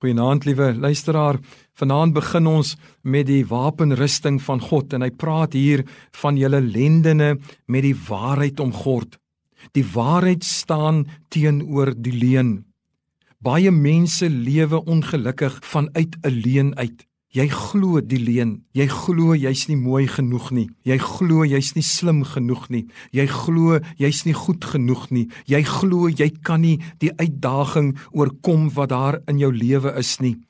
Goeienaand liewe luisteraar. Vanaand begin ons met die wapenrusting van God en hy praat hier van julle lendene met die waarheid omgord. Die waarheid staan teenoor die leuen. Baie mense lewe ongelukkig vanuit 'n leuen uit. Jy glo die leuen. Jy glo jy's nie mooi genoeg nie. Jy glo jy's nie slim genoeg nie. Jy glo jy's nie goed genoeg nie. Jy glo jy kan nie die uitdaging oorkom wat daar in jou lewe is nie.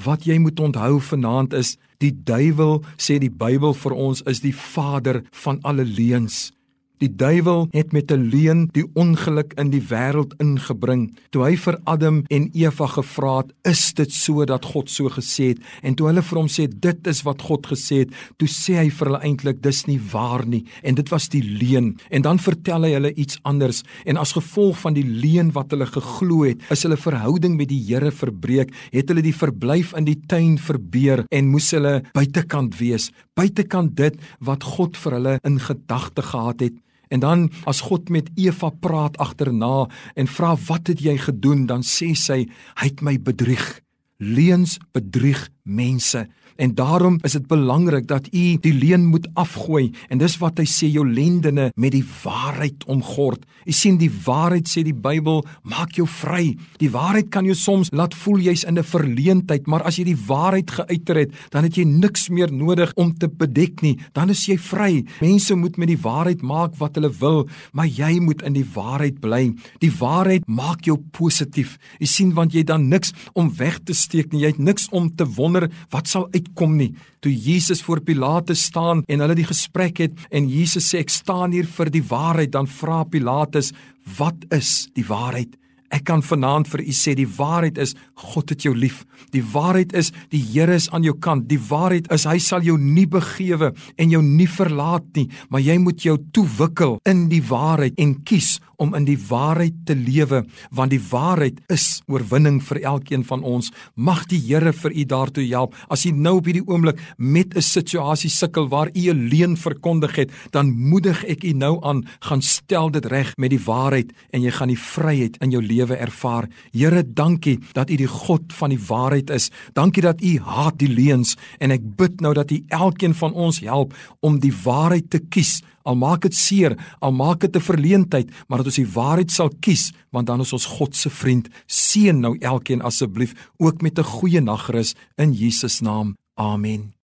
Wat jy moet onthou vanaand is die duiwel sê die Bybel vir ons is die vader van alle leuns. Die duiwel het met 'n leuen die ongeluk in die wêreld ingebring. Toe hy vir Adam en Eva gevra het, "Is dit so dat God so gesê het?" En toe hulle vir hom sê, "Dit is wat God gesê het," toe sê hy vir hulle eintlik, "Dis nie waar nie." En dit was die leuen. En dan vertel hy hulle iets anders. En as gevolg van die leuen wat hulle geglo het, is hulle verhouding met die Here verbreek. Het hulle die verblyf in die tuin verbeur en moes hulle buitekant wees. Buitekant dit wat God vir hulle in gedagte gehad het. En dan as God met Eva praat agterna en vra wat het jy gedoen, dan sê sy hy het my bedrieg. Leuns bedrieg mense. En daarom is dit belangrik dat u die leuen moet afgooi en dis wat hy sê jou lendene met die waarheid omgord. U sien die waarheid sê die Bybel maak jou vry. Die waarheid kan jou soms laat voel jy's in 'n verleentheid, maar as jy die waarheid geuiter het, dan het jy niks meer nodig om te bedek nie. Dan is jy vry. Mense moet met die waarheid maak wat hulle wil, maar jy moet in die waarheid bly. Die waarheid maak jou positief. U sien want jy dan niks om weg te steek nie. Jy het niks om te wonder wat sal uit kom nie. Toe Jesus voor Pilatus staan en hulle die gesprek het en Jesus sê ek staan hier vir die waarheid, dan vra Pilatus, "Wat is die waarheid?" Ek kan vanaand vir u sê die waarheid is God het jou lief. Die waarheid is die Here is aan jou kant. Die waarheid is hy sal jou nie begewe en jou nie verlaat nie, maar jy moet jou toewikkel in die waarheid en kies om in die waarheid te lewe, want die waarheid is oorwinning vir elkeen van ons. Mag die Here vir u daartoe help. As u nou op hierdie oomblik met 'n situasie sukkel waar u 'n leuen verkondig het, dan moedig ek u nou aan, gaan stel dit reg met die waarheid en jy gaan die vryheid in jou lewe ervaar. Here, dankie dat U die God van die waarheid is. Dankie dat U haat die leuns en ek bid nou dat U elkeen van ons help om die waarheid te kies. Al maak dit seer, al maak dit 'n verleentheid, maar dat ons die waarheid sal kies, want dan is ons God se vriend. Seën nou elkeen asseblief ook met 'n goeie nagrus in Jesus naam. Amen.